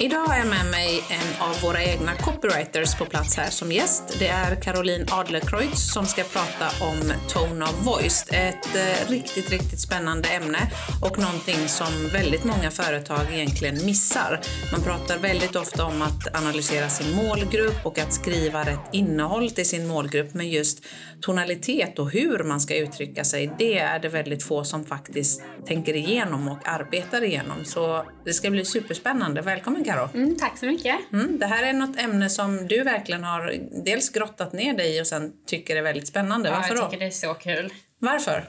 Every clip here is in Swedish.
Idag har jag med mig en av våra egna copywriters på plats här som gäst. Det är Caroline Adlercreutz som ska prata om tone of voice. Ett eh, riktigt, riktigt spännande ämne och någonting som väldigt många företag egentligen missar. Man pratar väldigt ofta om att analysera sin målgrupp och att skriva rätt innehåll till sin målgrupp, men just tonalitet och hur man ska uttrycka sig, det är det väldigt få som faktiskt tänker igenom och arbetar igenom. Så det ska bli superspännande. Välkommen Karo. Mm, tack så mycket. Mm, det här är något ämne som du verkligen har dels grottat ner dig i och sen tycker är väldigt spännande. Ja, Varför jag då? tycker det är så kul. Varför?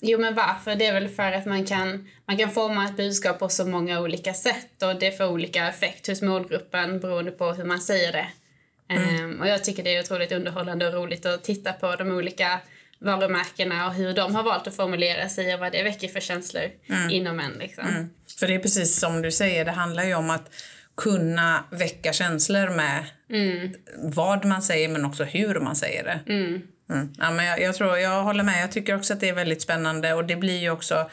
Jo, men varför? Det är väl för att man kan, man kan forma ett budskap på så många olika sätt och det får olika effekt hos målgruppen beroende på hur man säger det. Ehm, och jag tycker det är otroligt underhållande och roligt att titta på de olika varumärkena och hur de har valt att formulera sig och vad det väcker för känslor inom en. Liksom. För det är precis som du säger, det handlar ju om att kunna väcka känslor med vad man säger men också hur man säger det. Mm. Ja, men jag, jag tror, jag håller med. Jag tycker också att det är väldigt spännande och det blir ju också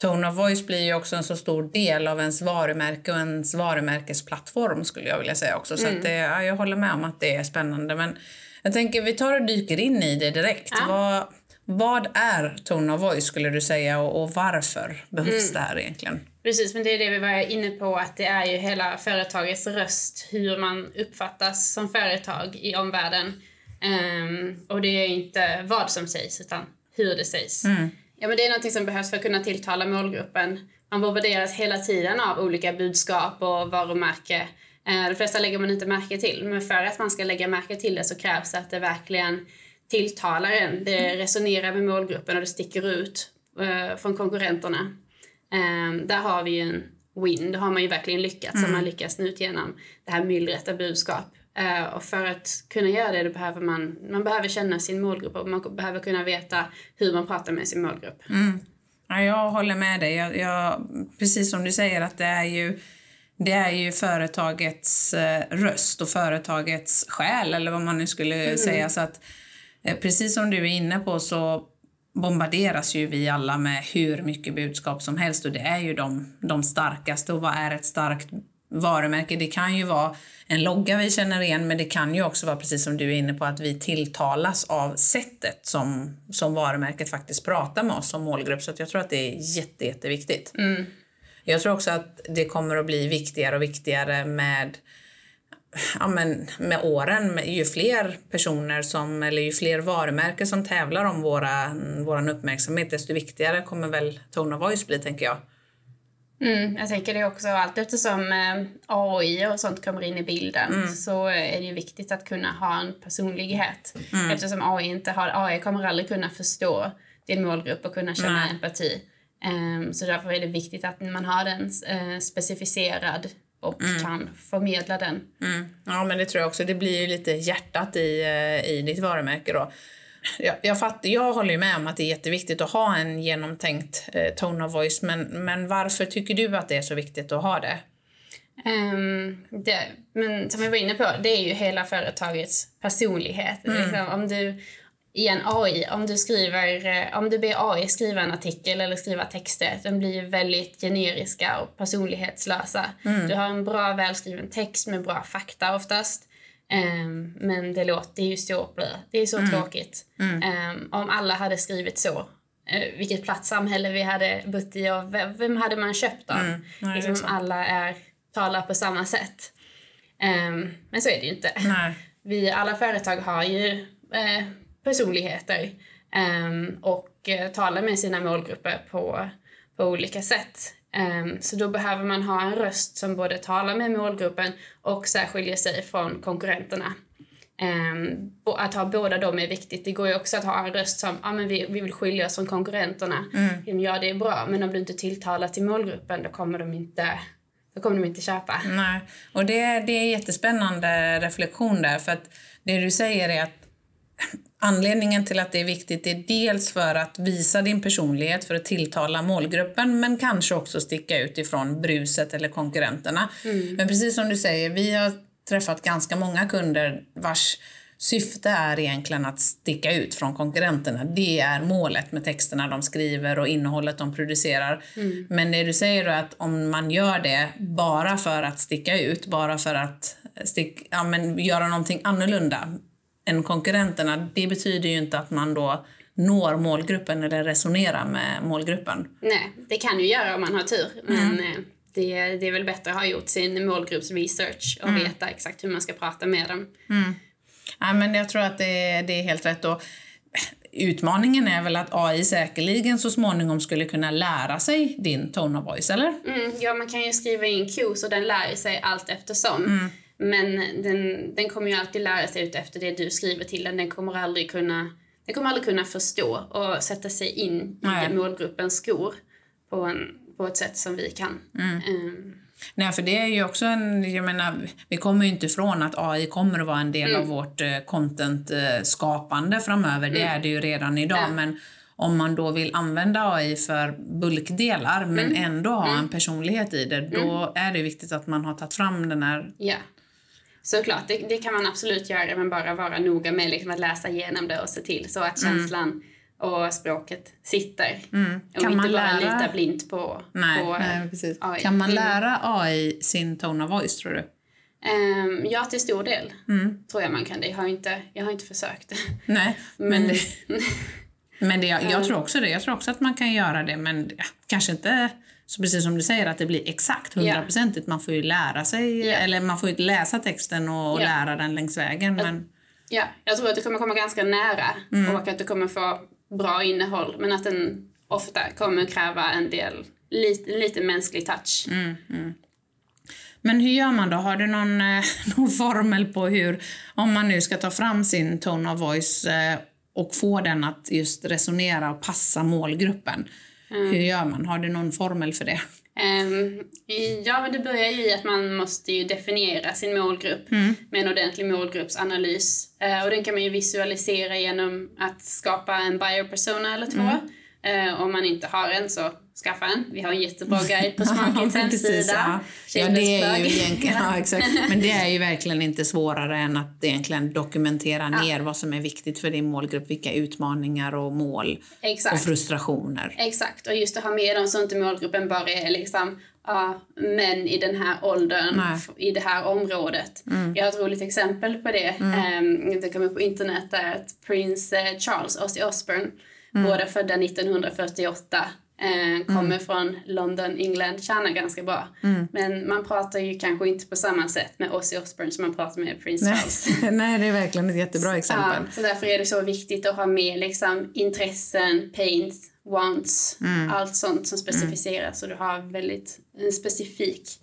Tone of voice blir ju också en så stor del av ens varumärke och ens varumärkesplattform skulle jag vilja säga också. Så att det, ja, jag håller med om att det är spännande. Men jag tänker vi tar och dyker in i det direkt. Ja. Vad, vad är Tone of voice skulle du säga och, och varför behövs det här egentligen? Precis, men det är det vi var inne på att det är ju hela företagets röst, hur man uppfattas som företag i omvärlden. Ehm, och det är inte vad som sägs utan hur det sägs. Ja, men det är något som behövs för att kunna tilltala målgruppen. Man bombarderas hela tiden av olika budskap och varumärke. Eh, de flesta lägger man inte märke till, men för att man ska lägga märke till det så krävs det att det verkligen tilltalar en. Det resonerar med målgruppen och det sticker ut eh, från konkurrenterna. Um, där har vi ju en win. Då har man ju verkligen lyckats. Mm. Man lyckas nu igenom det här myllret av budskap. Eh, och för att kunna göra det behöver man, man behöver känna sin målgrupp och man behöver kunna veta hur man pratar med sin målgrupp. Ja, jag håller med dig. Jag, jag, precis som du säger att det är ju det är ju företagets eh, röst och företagets själ eller vad man nu skulle säga. Så att, eh, precis som du är inne på så bombarderas ju vi alla med hur mycket budskap som helst och det är ju de, de starkaste. Och vad är ett starkt varumärke? Det kan ju vara en logga vi känner igen men det kan ju också vara precis som du är inne på att vi tilltalas av sättet som, som varumärket faktiskt pratar med oss som målgrupp. Så jag tror att det är jätte, jätteviktigt. Jag tror också att det kommer att bli viktigare och viktigare med ja, men med åren, ju fler personer som, eller ju fler varumärken som tävlar om våra, våran uppmärksamhet, desto viktigare kommer väl Tone of Voice bli, tänker jag. Mm, jag tänker det också allt eftersom eh, AI och sånt kommer in i bilden så är det ju viktigt att kunna ha en personlighet. Eftersom AI inte har, AI kommer aldrig kunna förstå din målgrupp och kunna känna empati. Ehm, så därför är det viktigt att man har den eh, specificerad och kan förmedla den. Mm. Ja, men det tror jag också. Det blir ju lite hjärtat i, eh, i ditt varumärke då. Jag, jag, fatt, jag håller ju med om att det är jätteviktigt att ha en genomtänkt eh, tone of voice, men, men varför tycker du att det är så viktigt att ha det? Ehm, det, men som jag var inne på, det är ju hela företagets personlighet. Liksom, om du i en AI, om du skriver, eh, om du ber AI skriva en artikel eller skriva texter, de blir ju väldigt generiska och personlighetslösa. Du har en bra välskriven text med bra fakta oftast. Ehm, men det låter ju så blö. Det är så tråkigt. Ehm, om alla hade skrivit så, eh, vilket platt samhälle vi hade bott i och vem, vem hade man köpt av? Nej, det är liksom, sant. alla är, talar på samma sätt. Ehm, men så är det ju inte. Nej. Vi, alla företag har ju eh, personligheter ehm, och eh, talar med sina målgrupper på, på olika sätt. Ehm, så då behöver man ha en röst som både talar med målgruppen och särskiljer sig från konkurrenterna. Ehm, att ha båda dem är viktigt. Det går ju också att ha en röst som ah, men vi, vi vill skilja oss från konkurrenterna. Ja, det är bra, men om du inte tilltalar till målgruppen då kommer de inte, då kommer de inte köpa. Nej, och det, det är jättespännande reflektion där för att det du säger är att Anledningen till att det är viktigt är dels för att visa din personlighet, för att tilltala målgruppen, men kanske också sticka ut ifrån bruset eller konkurrenterna. Mm. Men precis som du säger, vi har träffat ganska många kunder vars syfte är egentligen att sticka ut från konkurrenterna. Det är målet med texterna de skriver och innehållet de producerar. Mm. Men det du säger är att om man gör det bara för att sticka ut, bara för att stick, ja, men göra någonting annorlunda än konkurrenterna, det betyder ju inte att man då når målgruppen eller resonerar med målgruppen. Nej, det kan ju göra om man har tur. Men mm. Eh, det, det är väl bättre att ha gjort sin målgruppsresearch och mm. veta exakt hur man ska prata med dem. Mm. Ja, men jag tror att det, det är helt rätt. Och utmaningen är väl att AI säkerligen så småningom skulle kunna lära sig din tone of voice, eller? Mm, ja, man kan ju skriva in cues och den lär sig allt eftersom. Mm. Men den, den kommer ju alltid lära sig ut efter det du skriver till den. Den kommer aldrig kunna, den kommer aldrig kunna förstå och sätta sig in Nej. i målgruppens skor på, en, på ett sätt som vi kan. Mm. Um, Nej, för det är ju också en, jag menar, vi kommer ju inte ifrån att AI kommer att vara en del mm. av vårt eh, content-skapande framöver. Det mm. är det ju redan idag. Ja. Men om man då vill använda AI för bulkdelar mm. men ändå ha mm. en personlighet i det, då mm. är det viktigt att man har tagit fram den här... Ja. Såklart, det, det kan man absolut göra, men bara vara noga med liksom att läsa igenom det och se till så att mm. känslan och språket sitter. Mm. Och kan inte man bara lära... lita blint på, nej, på nej, precis. AI. Kan man mm. lära AI sin tone of voice, tror du? Um, ja, till stor del mm. tror jag man kan det. Jag har inte, jag har inte försökt. Nej, men, men, det, men det, jag, jag, tror också det. Jag tror också att man kan göra det, men kanske inte så precis som du säger att det blir exakt hundraprocentigt. Man får ju lära sig, yeah. eller man får ju läsa texten och, yeah. lära den längs vägen. Men... Ja, jag tror att det kommer komma ganska nära mm. och att det kommer få bra innehåll men att den ofta kommer kräva en del, lite, lite mänsklig touch. Mm, mm. Men hur gör man då? Har du någon, eh, någon formel på hur, om man nu ska ta fram sin tone of voice eh, och få den att just resonera och passa målgruppen? Mm. Hur gör man? Har du någon formel för det? Um, ja, men det börjar i att man måste ju definiera sin målgrupp mm. med en ordentlig målgruppsanalys. Uh, och den kan man ju visualisera genom att skapa en buyer persona eller två. Mm. Uh, om man inte har en så skaffa en. Vi har en jättebra guide på Smarkits hemsida. Ja. ja, det är ju egentligen, ja, exakt. Men det är ju verkligen inte svårare än att egentligen dokumentera ja. ner vad som är viktigt för din målgrupp, vilka utmaningar och mål exakt. och frustrationer. Exakt, och just att ha med dem så inte målgruppen bara är liksom ja, män i den här åldern, Nej. i det här området. Mm. Jag har ett roligt exempel på det. Mm. Um, det kom upp på internet där att Prince eh, Charles, Ozzy Osbourne, mm. båda födda 1948 Eh, kommer mm. från London, England, tjänar ganska bra. Mm. Men man pratar ju kanske inte på samma sätt med Ozzy Osbourne som man pratar med Prince Nej. Charles. Nej, det är verkligen ett jättebra exempel. Ja, så därför är det så viktigt att ha med liksom, intressen, pains, wants, mm. allt sånt som specificeras mm. så du har väldigt en specifik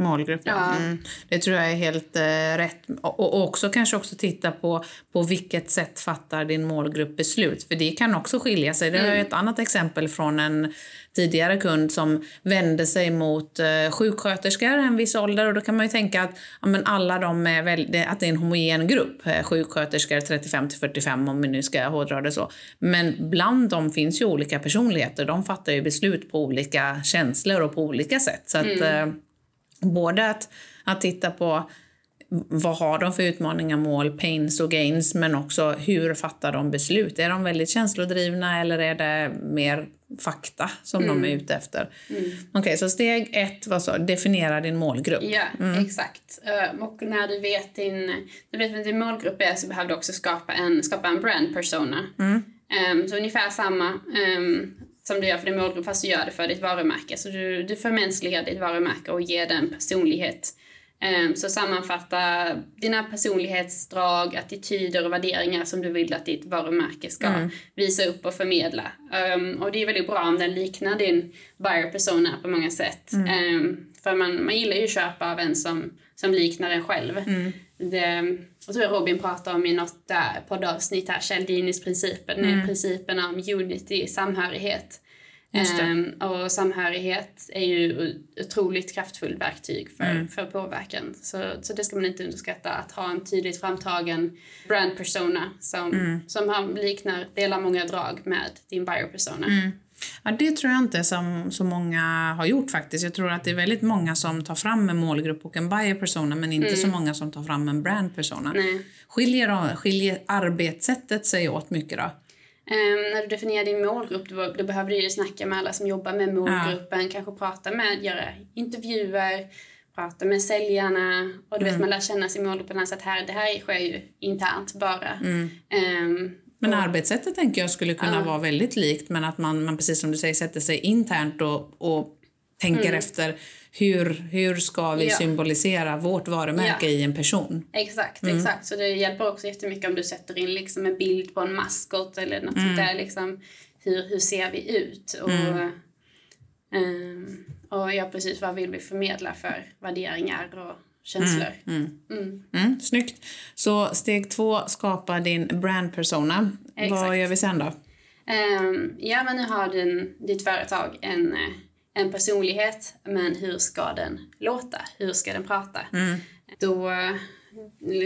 Målgrupp, ja. Mm. Det tror jag är helt eh, rätt. Och, och, också kanske också titta på på vilket sätt fattar din målgrupp beslut. För det kan också skilja sig. Det är mm. ett annat exempel från en tidigare kund som vände sig mot eh, sjuksköterskor en viss ålder. Och då kan man ju tänka att ja, men alla de är väl, att det är en homogen grupp. Eh, sjuksköterskor 35 till 45 om vi nu ska hårdra det så. Men bland dem finns ju olika personligheter. De fattar ju beslut på olika känslor och på olika sätt. Så att, mm. Eh, Både att, att titta på vad har de för utmaningar, mål, pains och gains, men också hur fattar de beslut? Är de väldigt känslodrivna eller är det mer fakta som mm. de är ute efter? Mm. Okej, okay, så steg ett var så, definiera din målgrupp. Ja, mm. exakt. Uh, och när du vet din, du vet vad din målgrupp är så behöver du också skapa en, skapa en brand persona. Um, så ungefär samma um, som du gör för din målgrupp fast du gör det för ditt varumärke. Så du, du förmänskligar ditt varumärke och ger den personlighet. Um, så sammanfatta dina personlighetsdrag, attityder och värderingar som du vill att ditt varumärke ska mm. visa upp och förmedla. Um, och det är väldigt bra om den liknar din buyer persona på många sätt. Mm. Um, för man, man gillar ju att köpa av en som, som liknar en själv. Mm. Det, jag tror Robin pratade om i något poddavsnitt här, Kjell principen, mm. principen om unity, samhörighet. Um, och samhörighet är ju otroligt kraftfullt verktyg för, mm. för påverkan. Så, så det ska man inte underskatta, att ha en tydligt framtagen brand persona som, mm. som har, liknar, delar många drag med din buyer persona. Mm. Ja, det tror jag inte som så många har gjort faktiskt. Jag tror att det är väldigt många som tar fram en målgrupp och en buyer persona men inte så mm. många som tar fram en brand persona. Skiljer, skiljer arbetssättet sig åt mycket då? Um, när du definierar din målgrupp då, då behöver du ju snacka med alla som jobbar med målgruppen, ja. kanske prata med, göra intervjuer, prata med säljarna och du mm. vet man lär känna sin målgrupp så att här, det här sker ju internt bara. Mm. Um, men och, arbetssättet tänker jag skulle kunna uh. vara väldigt likt men att man, man precis som du säger sätter sig internt och, och tänker mm. efter hur, hur ska vi ja. symbolisera vårt varumärke ja. i en person? Exakt, mm. exakt. Så det hjälper också jättemycket om du sätter in liksom en bild på en maskot eller något mm. där. Liksom, hur, hur ser vi ut? Och, mm. um, och ja, precis vad vill vi förmedla för värderingar och känslor. Mm. Mm. mm. Mm. Snyggt. Så steg två, skapa din brand persona. Exakt. Vad gör vi sen då? Um, ja, men nu har din, ditt företag en eh, en personlighet, men hur ska den låta? Hur ska den prata? Mm. Då eh,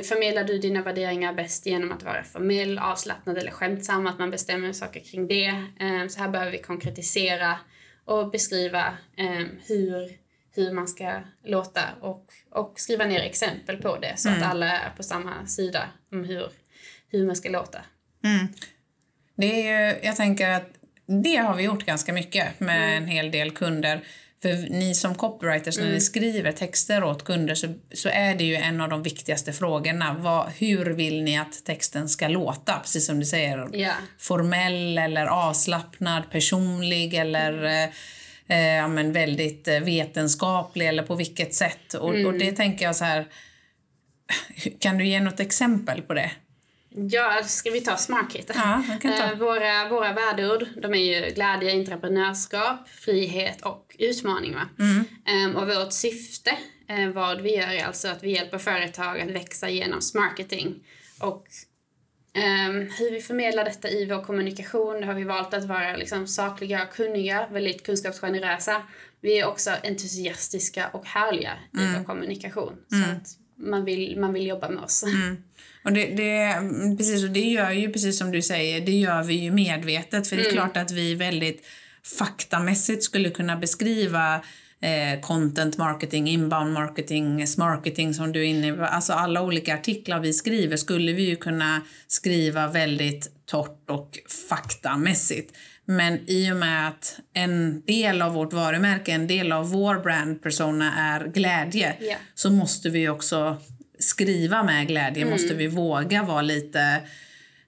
förmedlar du dina värderingar bäst genom att vara formell, avslappnad eller skämtsam, att man bestämmer saker kring det. Eh, så här behöver vi konkretisera och beskriva eh, hur, hur man ska låta och, och skriva ner exempel på det så mm. att alla är på samma sida om hur, hur man ska låta. Mm. Det är ju, jag tänker att det har vi gjort ganska mycket med mm. en hel del kunder. För ni som copywriters, mm. när ni mm. skriver texter åt kunder så, så är det ju en av de viktigaste frågorna. Vad, hur vill ni att texten ska låta? Precis som du säger. Yeah. Formell eller avslappnad, personlig eller eh, eh ja, men väldigt eh, vetenskaplig eller på vilket sätt. Och, mm. och det tänker jag så här, kan du ge något exempel på det? Ja, ska vi ta Smarkit? Ja, ta. Eh, våra, våra värdeord de är ju glädje, entreprenörskap, frihet och utmaning. Mm. Um, och vårt syfte, uh, vad vi gör, är alltså att vi hjälper företag att växa genom marketing. Och um, hur vi förmedlar detta i vår kommunikation, har vi valt att vara liksom, sakliga och kunniga, väldigt kunskapsgenerösa. Vi är också entusiastiska och härliga mm. i vår kommunikation. Så mm. att man vill, man vill jobba med oss. Mm. Och det, det, precis, och det gör ju precis som du säger, det gör vi ju medvetet. För det är mm. klart att vi väldigt faktamässigt skulle kunna beskriva eh, content marketing, inbound marketing, marketing som du är inne på. Alltså alla olika artiklar vi skriver skulle vi ju kunna skriva väldigt torrt och faktamässigt. Men i och med att en del av vårt varumärke, en del av vår brand persona är glädje yeah. så måste vi också skriva med glädje mm. måste vi våga vara lite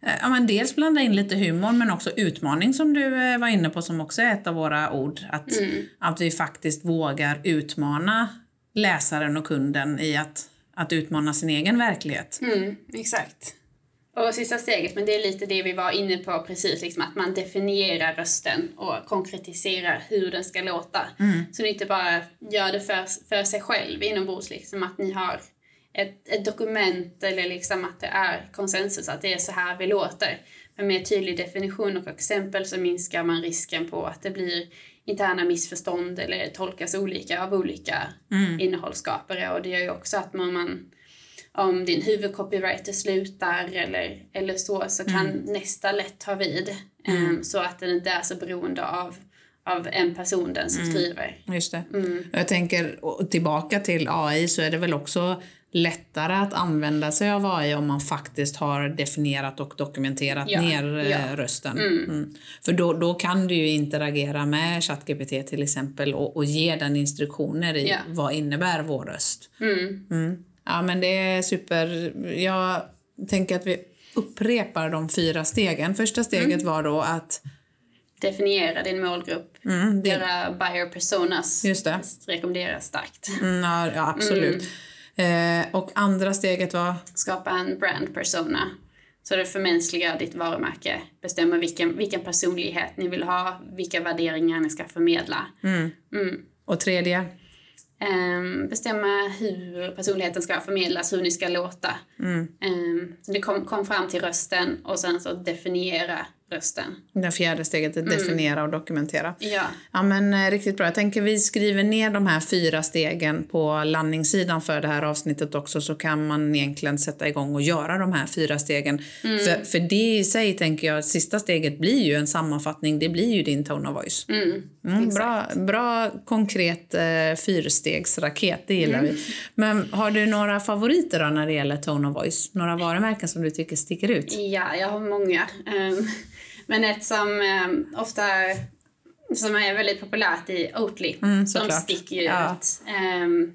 eh, Ja, men dels blanda in lite humor men också utmaning som du eh, var inne på som också är ett av våra ord. Att, mm. att vi faktiskt vågar utmana läsaren och kunden i att, att utmana sin egen verklighet. Mm, exakt. Och sista steget, men det är lite det vi var inne på precis, liksom att man definierar rösten och konkretiserar hur den ska låta. Mm. Så ni inte bara gör det för, för sig själv inombords, liksom att ni har ett, ett dokument eller liksom att det är konsensus, att det är så här vi låter. Med mer tydlig definition och exempel så minskar man risken på att det blir interna missförstånd eller tolkas olika av olika mm. innehållsskapare. Och det gör ju också att man, man om din huvudcopywriter slutar eller, eller så, så kan mm. nästa lätt ta vid. Mm. Um, så att den inte är så beroende av av en person, den som mm. skriver. Just det. Mm. Jag tänker tillbaka till AI så är det väl också lättare att använda sig av AI om man faktiskt har definierat och dokumenterat ja, ner eh, ja. rösten. Mm. Mm. För då, då kan du ju interagera med ChatGPT till exempel och, och ge den instruktioner i ja. vad innebär vår röst. Mm. Ja men det är super. Jag tänker att vi upprepar de fyra stegen. Första steget mm. var då att definiera din målgrupp, mm, det... göra buyer personas. Just det. Rekommenderas starkt. Mm, ja, absolut. Mm. Eh, och andra steget var? Skapa en brand persona. Så det förmänskligar ditt varumärke, bestämmer vilken, vilken personlighet ni vill ha, vilka värderingar ni ska förmedla. Mm. Mm. Och tredje? Um, bestämma hur personligheten ska förmedlas, hur ni ska låta. Mm. Så det kom, kom fram till rösten och sen så definiera rösten. Det fjärde steget att definiera och dokumentera. Ja. Ja men eh, riktigt bra. Jag tänker vi skriver ner de här fyra stegen på landningssidan för det här avsnittet också så kan man egentligen sätta igång och göra de här fyra stegen. För, för det i sig tänker jag, sista steget blir ju en sammanfattning, det blir ju din tone of voice. Mm, bra, bra konkret eh, fyrstegsraket, det gillar vi. Men har du några favoriter då när det gäller tone of voice? Några varumärken som du tycker sticker ut? Ja, jag har många. Ehm, Men ett som ehm, ofta som är väldigt populärt i Oatly, Mm, såklart. sticker ju Ja. ut. Ehm,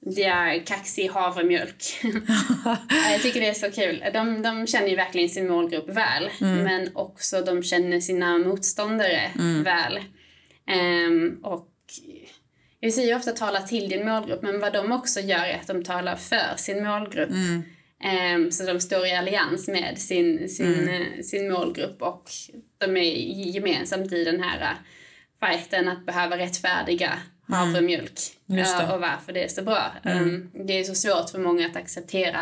det är kaxig havremjölk. jag tycker det är så kul. De, de känner ju verkligen sin målgrupp väl, Mm. men också de känner sina motståndare väl. Ehm, och jag säger ju ofta tala till din målgrupp, men vad de också gör är att de talar för sin målgrupp. Ehm, så de står i allians med sin, sin, eh, sin målgrupp och de är gemensamt i den här eh, fighten att behöva rättfärdiga havremjölk eh, och varför det är så bra. Ehm, det är så svårt för många att acceptera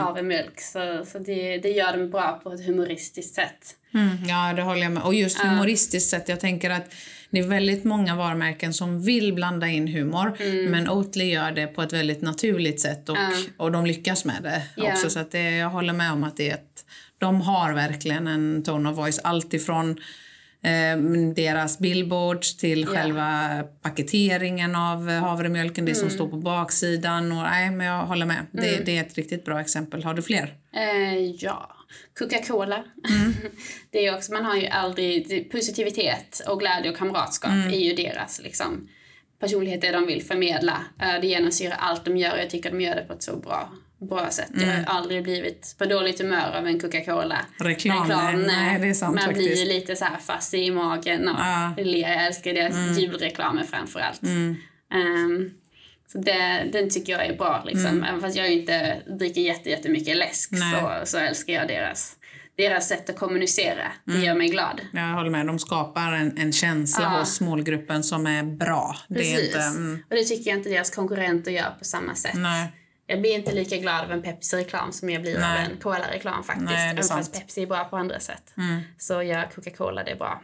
havremjölk så, så det, det gör de bra på ett humoristiskt sätt. Mm, ja, det håller jag med. Och just humoristiskt sett, jag tänker att det är väldigt många varumärken som vill blanda in humor, men Oatly gör det på ett väldigt naturligt sätt och, och de lyckas med det Ja. också. Så att det, jag håller med om att det är ett, de har verkligen en tone of voice, alltifrån deras billboards till själva paketeringen av eh, havremjölken, det som står på baksidan. Och, nej, men jag håller med. Det, det är ett riktigt bra exempel. Har du fler? Eh, ja, Coca-Cola. det är också, man har ju aldrig, positivitet och glädje och kamratskap är ju deras liksom, personlighet, det de vill förmedla. Eh, det genomsyrar allt de gör och jag tycker de gör det på ett så bra, bra sätt. Jag har aldrig blivit på dåligt humör av en Coca-Cola. Reklam, nej, nej, det är sant Man blir faktiskt. ju lite så här fast i magen och Ja. Jag älskar deras julreklamer framför allt. Ehm, så det, den tycker jag är bra. Liksom. Även fast jag inte dricker jätte, jättemycket läsk Nej. så, så älskar jag deras, deras sätt att kommunicera. Det gör mig glad. Jag håller med. De skapar en, en känsla Ja. hos målgruppen som är bra. Det är Precis. inte, mm, Och det tycker jag inte deras konkurrenter gör på samma sätt. nej. Jag blir inte lika glad av en Pepsi-reklam som jag blir Nej. av en Cola-reklam faktiskt. Nej, Även fast sant. Mm. Pepsi är bra på andra sätt. Så gör Coca-Cola det bra.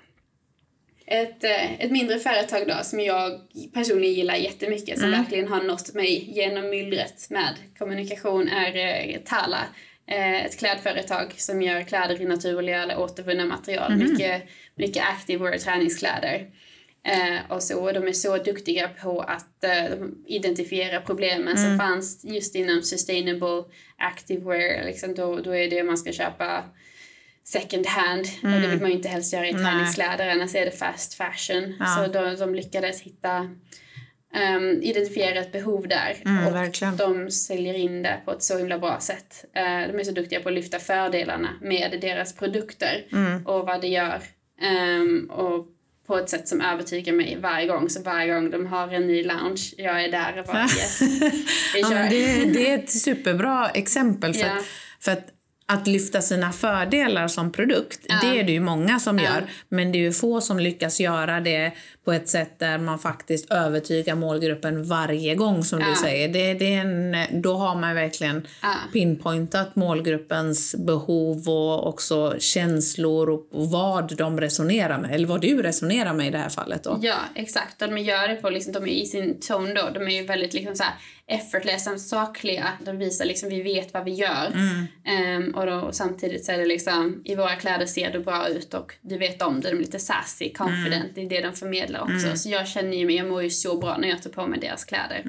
Ett, eh, ett mindre företag då som jag personligen gillar jättemycket som Mm. verkligen har nått mig genom myllret med kommunikation är eh, Tala. Eh, ett klädföretag som gör kläder i naturliga eller återvunna material. Mhm. Mycket, mycket activewear träningskläder. Eh, och så, de är så duktiga på att eh, de identifiera problemen Mm. som fanns just inom sustainable activewear. Liksom då, då är det man ska köpa second hand och det vill man ju inte helst göra i Mm. Nej. träningskläder annars är det fast fashion. Ja. Så de, de lyckades hitta um, identifiera ett behov där Mm, och verkligen. de säljer in det på ett så himla bra sätt. Eh, de är så duktiga på att lyfta fördelarna med deras produkter Mm. och vad det gör. Ehm, och på ett sätt som övertygar mig varje gång. Så varje gång de har en ny lounge, jag är där och bara yes. Ja, men det, det är ett superbra exempel. För, Ja. att, för att, att lyfta sina fördelar som produkt, Ja. det är det ju många som gör. Men det är ju få som lyckas göra det på ett sätt där man faktiskt övertygar målgruppen varje gång som du Ja. säger. Det, det är en, då har man verkligen Ja. pinpointat målgruppens behov och också känslor och, vad de resonerar med. Eller vad du resonerar med i det här fallet. Då. Ja, exakt. Och de gör det på, liksom, de är i sin tone då, de är ju väldigt liksom så här effortless, och sakliga. De visar liksom, vi vet vad vi gör. Ehm, och, då, och samtidigt så är det liksom, i våra kläder ser du bra ut och du vet om det. De är lite sassy, confident, det är det de förmedlar också. Så jag känner ju mig, jag mår ju så bra när jag tar på mig deras kläder.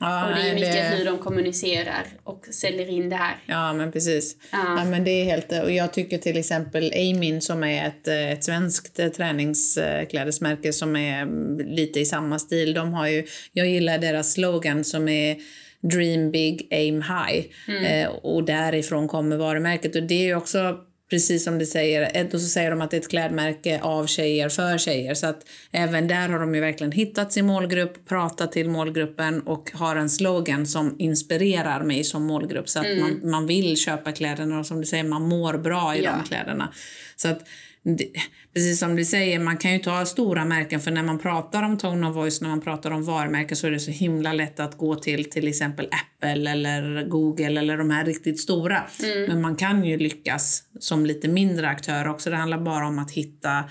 Ja, Och det är mycket hur de kommunicerar och säljer in det här. Ja, men precis. Ja. Ja. men det är helt, och jag tycker till exempel Amin som är ett, ett svenskt träningsklädesmärke som är mm, lite i samma stil. De har ju, jag gillar deras slogan som är Dream big, aim high. Eh, och därifrån kommer varumärket. Och det är ju också precis som du säger, och så säger de att det är ett klädmärke av tjejer för tjejer. Så att även där har de ju verkligen hittat sin målgrupp, pratat till målgruppen och har en slogan som inspirerar mig som målgrupp. Så att man, man vill köpa kläderna och som du säger, man mår bra i Ja. de kläderna. Så att det, precis som du säger, man kan ju ta stora märken för när man pratar om tone of voice, när man pratar om varumärken så är det så himla lätt att gå till till exempel Apple eller Google eller de här riktigt stora. Mm. Men man kan ju lyckas som lite mindre aktör också. Det handlar bara om att hitta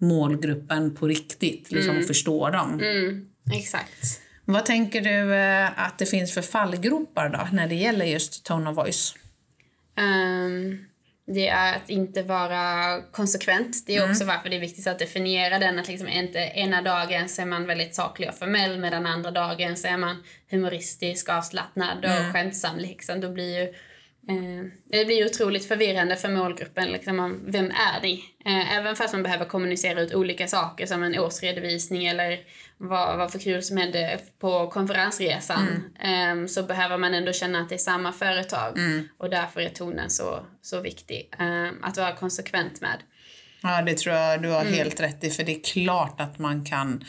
målgruppen på riktigt, liksom förstå dem. Mm, exakt. Vad tänker du eh, att det finns för fallgropar då när det gäller just tone of voice? Ehm, det är att inte vara konsekvent. Det är Mm. också varför det är viktigt att definiera den. Att liksom inte, ena dagen så är man väldigt saklig och formell medan andra dagen så är man humoristisk, avslappnad och Mm. skämtsam. Liksom. Då blir ju, det blir otroligt förvirrande för målgruppen. Liksom, om, vem är ni? Eh, även fast man behöver kommunicera ut olika saker som en årsredovisning eller vad, vad för kul som hände på konferensresan eh, så behöver man ändå känna att det är samma företag. Och därför är tonen så, så viktig eh, att vara konsekvent med. Ja, det tror jag du har helt rätt i, för det är klart att man kan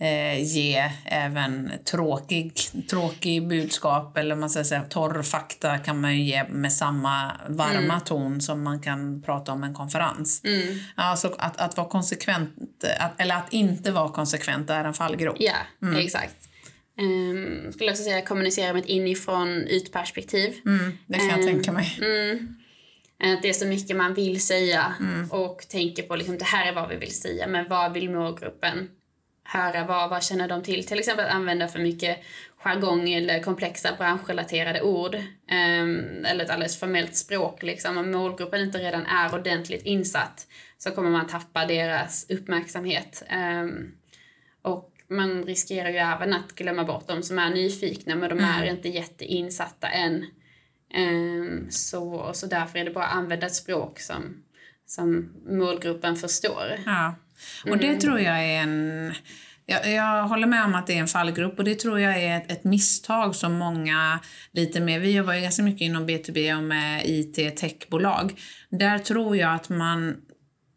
eh, ge även tråkig, tråkig budskap eller man ska säga torr fakta kan man ju ge med samma varma ton som man kan prata om en konferens. Alltså att, att vara konsekvent, att, eller att inte vara konsekvent är en fallgrop. Ja, exakt. Um, skulle också säga kommunicera med ett inifrån ut-perspektiv. Mm, det kan jag tänka mig. Att det är så mycket man vill säga och tänker på liksom, det här är vad vi vill säga, men vad vill målgruppen höra? Vad, vad känner de till? Till exempel att använda för mycket jargong eller komplexa branschrelaterade ord. ehm, eller ett alldeles formellt språk. Liksom. Om målgruppen inte redan är ordentligt insatt så kommer man tappa deras uppmärksamhet. Ehm, och man riskerar ju även att glömma bort de som är nyfikna men de är inte jätteinsatta än. Ehm, så, så därför är det bara att använda ett språk som, som målgruppen förstår. Ja. Och det tror jag är en... Jag, jag håller med om att det är en fallgrupp och det tror jag är ett, ett misstag som många lite mer... Vi jobbar ju ganska mycket inom B2B och med IT-techbolag. Där tror jag att man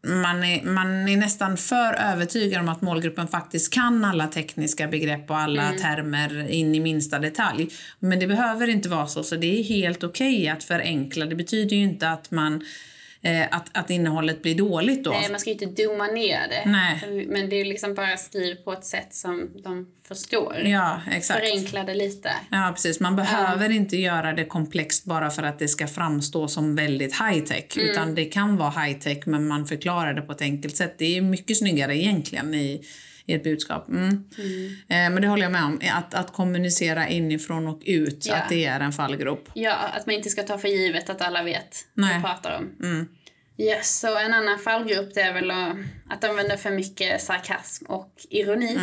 man är, man är nästan för övertygad om att målgruppen faktiskt kan alla tekniska begrepp och alla termer in i minsta detalj. Men det behöver inte vara så, så det är helt okej att förenkla. Det betyder ju inte att man eh, att, att innehållet blir dåligt då. Nej, man ska ju inte dumma ner det. Nej. Men det är liksom bara skriv på ett sätt som de förstår. Ja, exakt. Förenkla det lite. Ja, precis. Man behöver inte göra det komplext bara för att det ska framstå som väldigt high-tech. Utan det kan vara high-tech men man förklarar det på ett enkelt sätt. Det är mycket snyggare egentligen i, i ett budskap. Mm. Eh, men det håller jag med om. Att, att kommunicera inifrån och ut, Ja. att det är en fallgrop. Ja, att man inte ska ta för givet att alla vet vad Nej. man pratar om. Yes, så en annan fallgrupp det är väl att, använda för mycket sarkasm och ironi.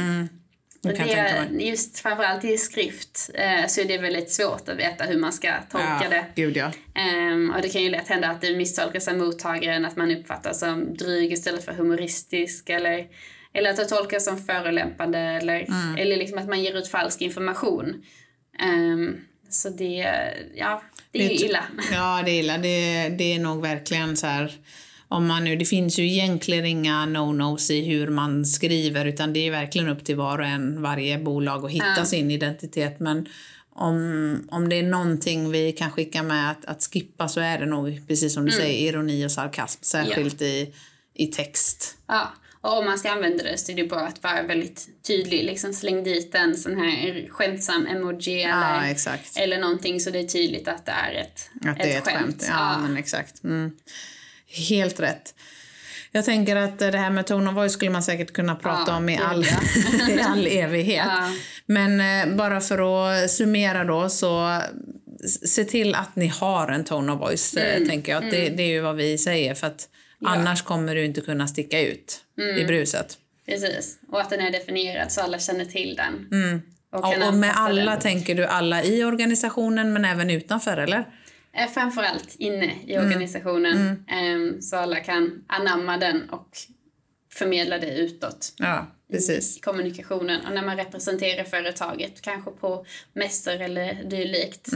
Det Och det, just framförallt i skrift eh, så är det väldigt svårt att veta hur man ska tolka Ja, det. gud ja. Ehm, och det kan ju lätt hända att det misstolkas av mottagaren, att man uppfattas som dryg istället för humoristisk eller, eller att det tolkas som förolämpande eller, eller liksom att man ger ut falsk information. Ehm, så det, ja, det är Det- illa. Ja, det är illa. Det, det är nog verkligen så här... Om man nu, det finns ju egentligen inga no-nos i hur man skriver utan det är verkligen upp till var och en, varje bolag att hitta Ja. sin identitet. Men om, om det är någonting vi kan skicka med att, att skippa så är det nog, precis som du säger, ironi och sarkasm. Särskilt i, i text. Ja, och om man ska använda det så är det bara att vara väldigt tydlig. Liksom släng dit en sån här skämtsam emoji Ja, eller, exakt. eller någonting så det är tydligt att det är ett, Att det är ett skämt. Ja, men exakt. Mm. Helt rätt. Jag tänker att det här med tone of voice skulle man säkert kunna prata Ja, om i all, ja. i all evighet. Ja. Men eh, bara för att summera då så se till att ni har en tone of voice, Mm, eh, tänker jag. Att Det, det är ju vad vi säger för att annars kommer du inte kunna sticka ut Mm. i bruset. Precis. Och att den är definierad så alla känner till den. Och, Och, kan och med alla den. tänker du alla i organisationen men även utanför eller? Eh, Framförallt inne i Mm. organisationen. Ehm, så alla kan anamma den och förmedla det utåt. Ja, precis. i kommunikationen och när man representerar företaget, kanske på mässor eller dylikt.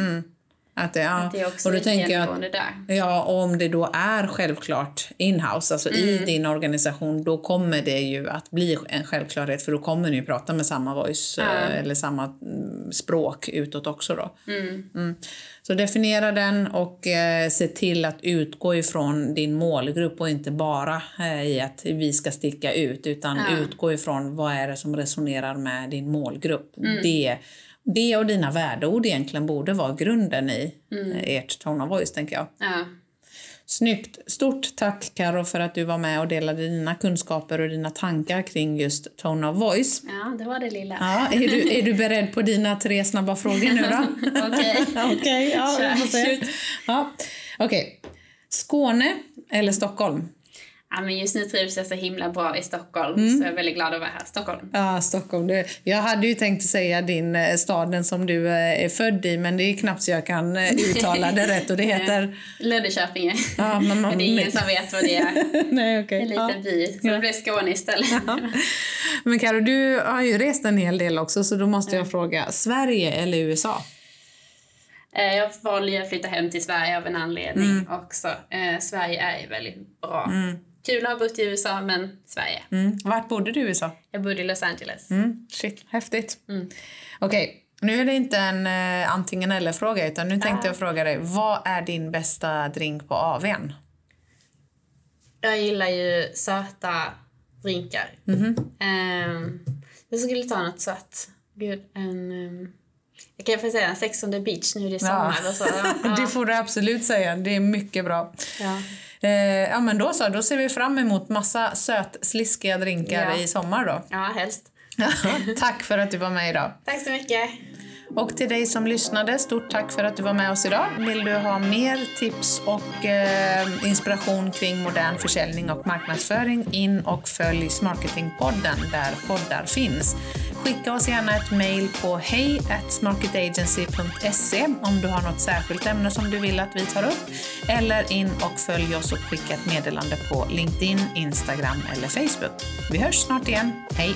Att det, ja. Att det också och då är tänker jag att, där. Ja, och om det då är självklart inhouse, alltså i Mm. din organisation, då kommer det ju att bli en självklarhet för då kommer ni ju prata med samma voice eh, eller samma mm, språk utåt också då. Mm. Så definiera den och eh, se till att utgå ifrån din målgrupp och inte bara eh, i att vi ska sticka ut utan utgå ifrån vad är det som resonerar med din målgrupp. Mm. Det, det och dina värdeord egentligen borde vara grunden i Mm. eh, ert tone of voice tänker jag. Ja. Snyggt! Stort tack Karo för att du var med och delade dina kunskaper och dina tankar kring just tone of voice. ja, det var det lilla. Ja, är, du, är du beredd på dina tre snabba frågor nu då? Okej. Okej, ja, vi får se. Ja. Okej. Skåne eller Stockholm? Ja, men just nu trivs jag så himla bra i Stockholm, Mm. så jag är väldigt glad att vara här. Stockholm. Ja, Stockholm. Det, jag hade ju tänkt säga din eh, staden som du eh, är född i, men det är knappt så jag kan eh, uttala det rätt och det heter... Löddeköpinge. Ja, men man- Men det är ingen som vet vad det är. Nej, okej. En Ja. liten by, så det blir Skåne istället. Men Karo, du har ju rest en hel del också, så då måste jag fråga, Sverige eller USA? Jag valde att flytta hem till Sverige av en anledning Mm. också. Eh, Sverige är ju väldigt bra. Kul att ha bott i USA, men Sverige. Mm. Vart bodde du i USA? Jag bodde i Los Angeles. Mm. Shit, häftigt. Okej, nu är det inte en eh, antingen eller-fråga, utan nu tänkte jag fråga dig, vad är din bästa drink på AWn? Jag gillar ju söta drinkar. Mhm. Ehm, jag skulle ta något sött. Gud, en... Um, jag kan få säga en Sex on the beach nu i sommar. Och så. Ja, Det får du absolut säga, det är mycket bra. ja. Eh, ja men då så, då ser vi fram emot massa sötsliskiga drinkar Ja. i sommar då. ja, helst. Tack för att du var med idag. Tack så mycket. Och till dig som lyssnade, stort tack för att du var med oss idag. Vill du ha mer tips och eh, inspiration kring modern försäljning och marknadsföring, in och följ Smarketingpodden där poddar finns. Skicka oss gärna ett mejl på hej om du har något särskilt ämne som du vill att vi tar upp. Eller in och följ oss och skicka ett meddelande på LinkedIn, Instagram eller Facebook. Vi hörs snart igen. Hej!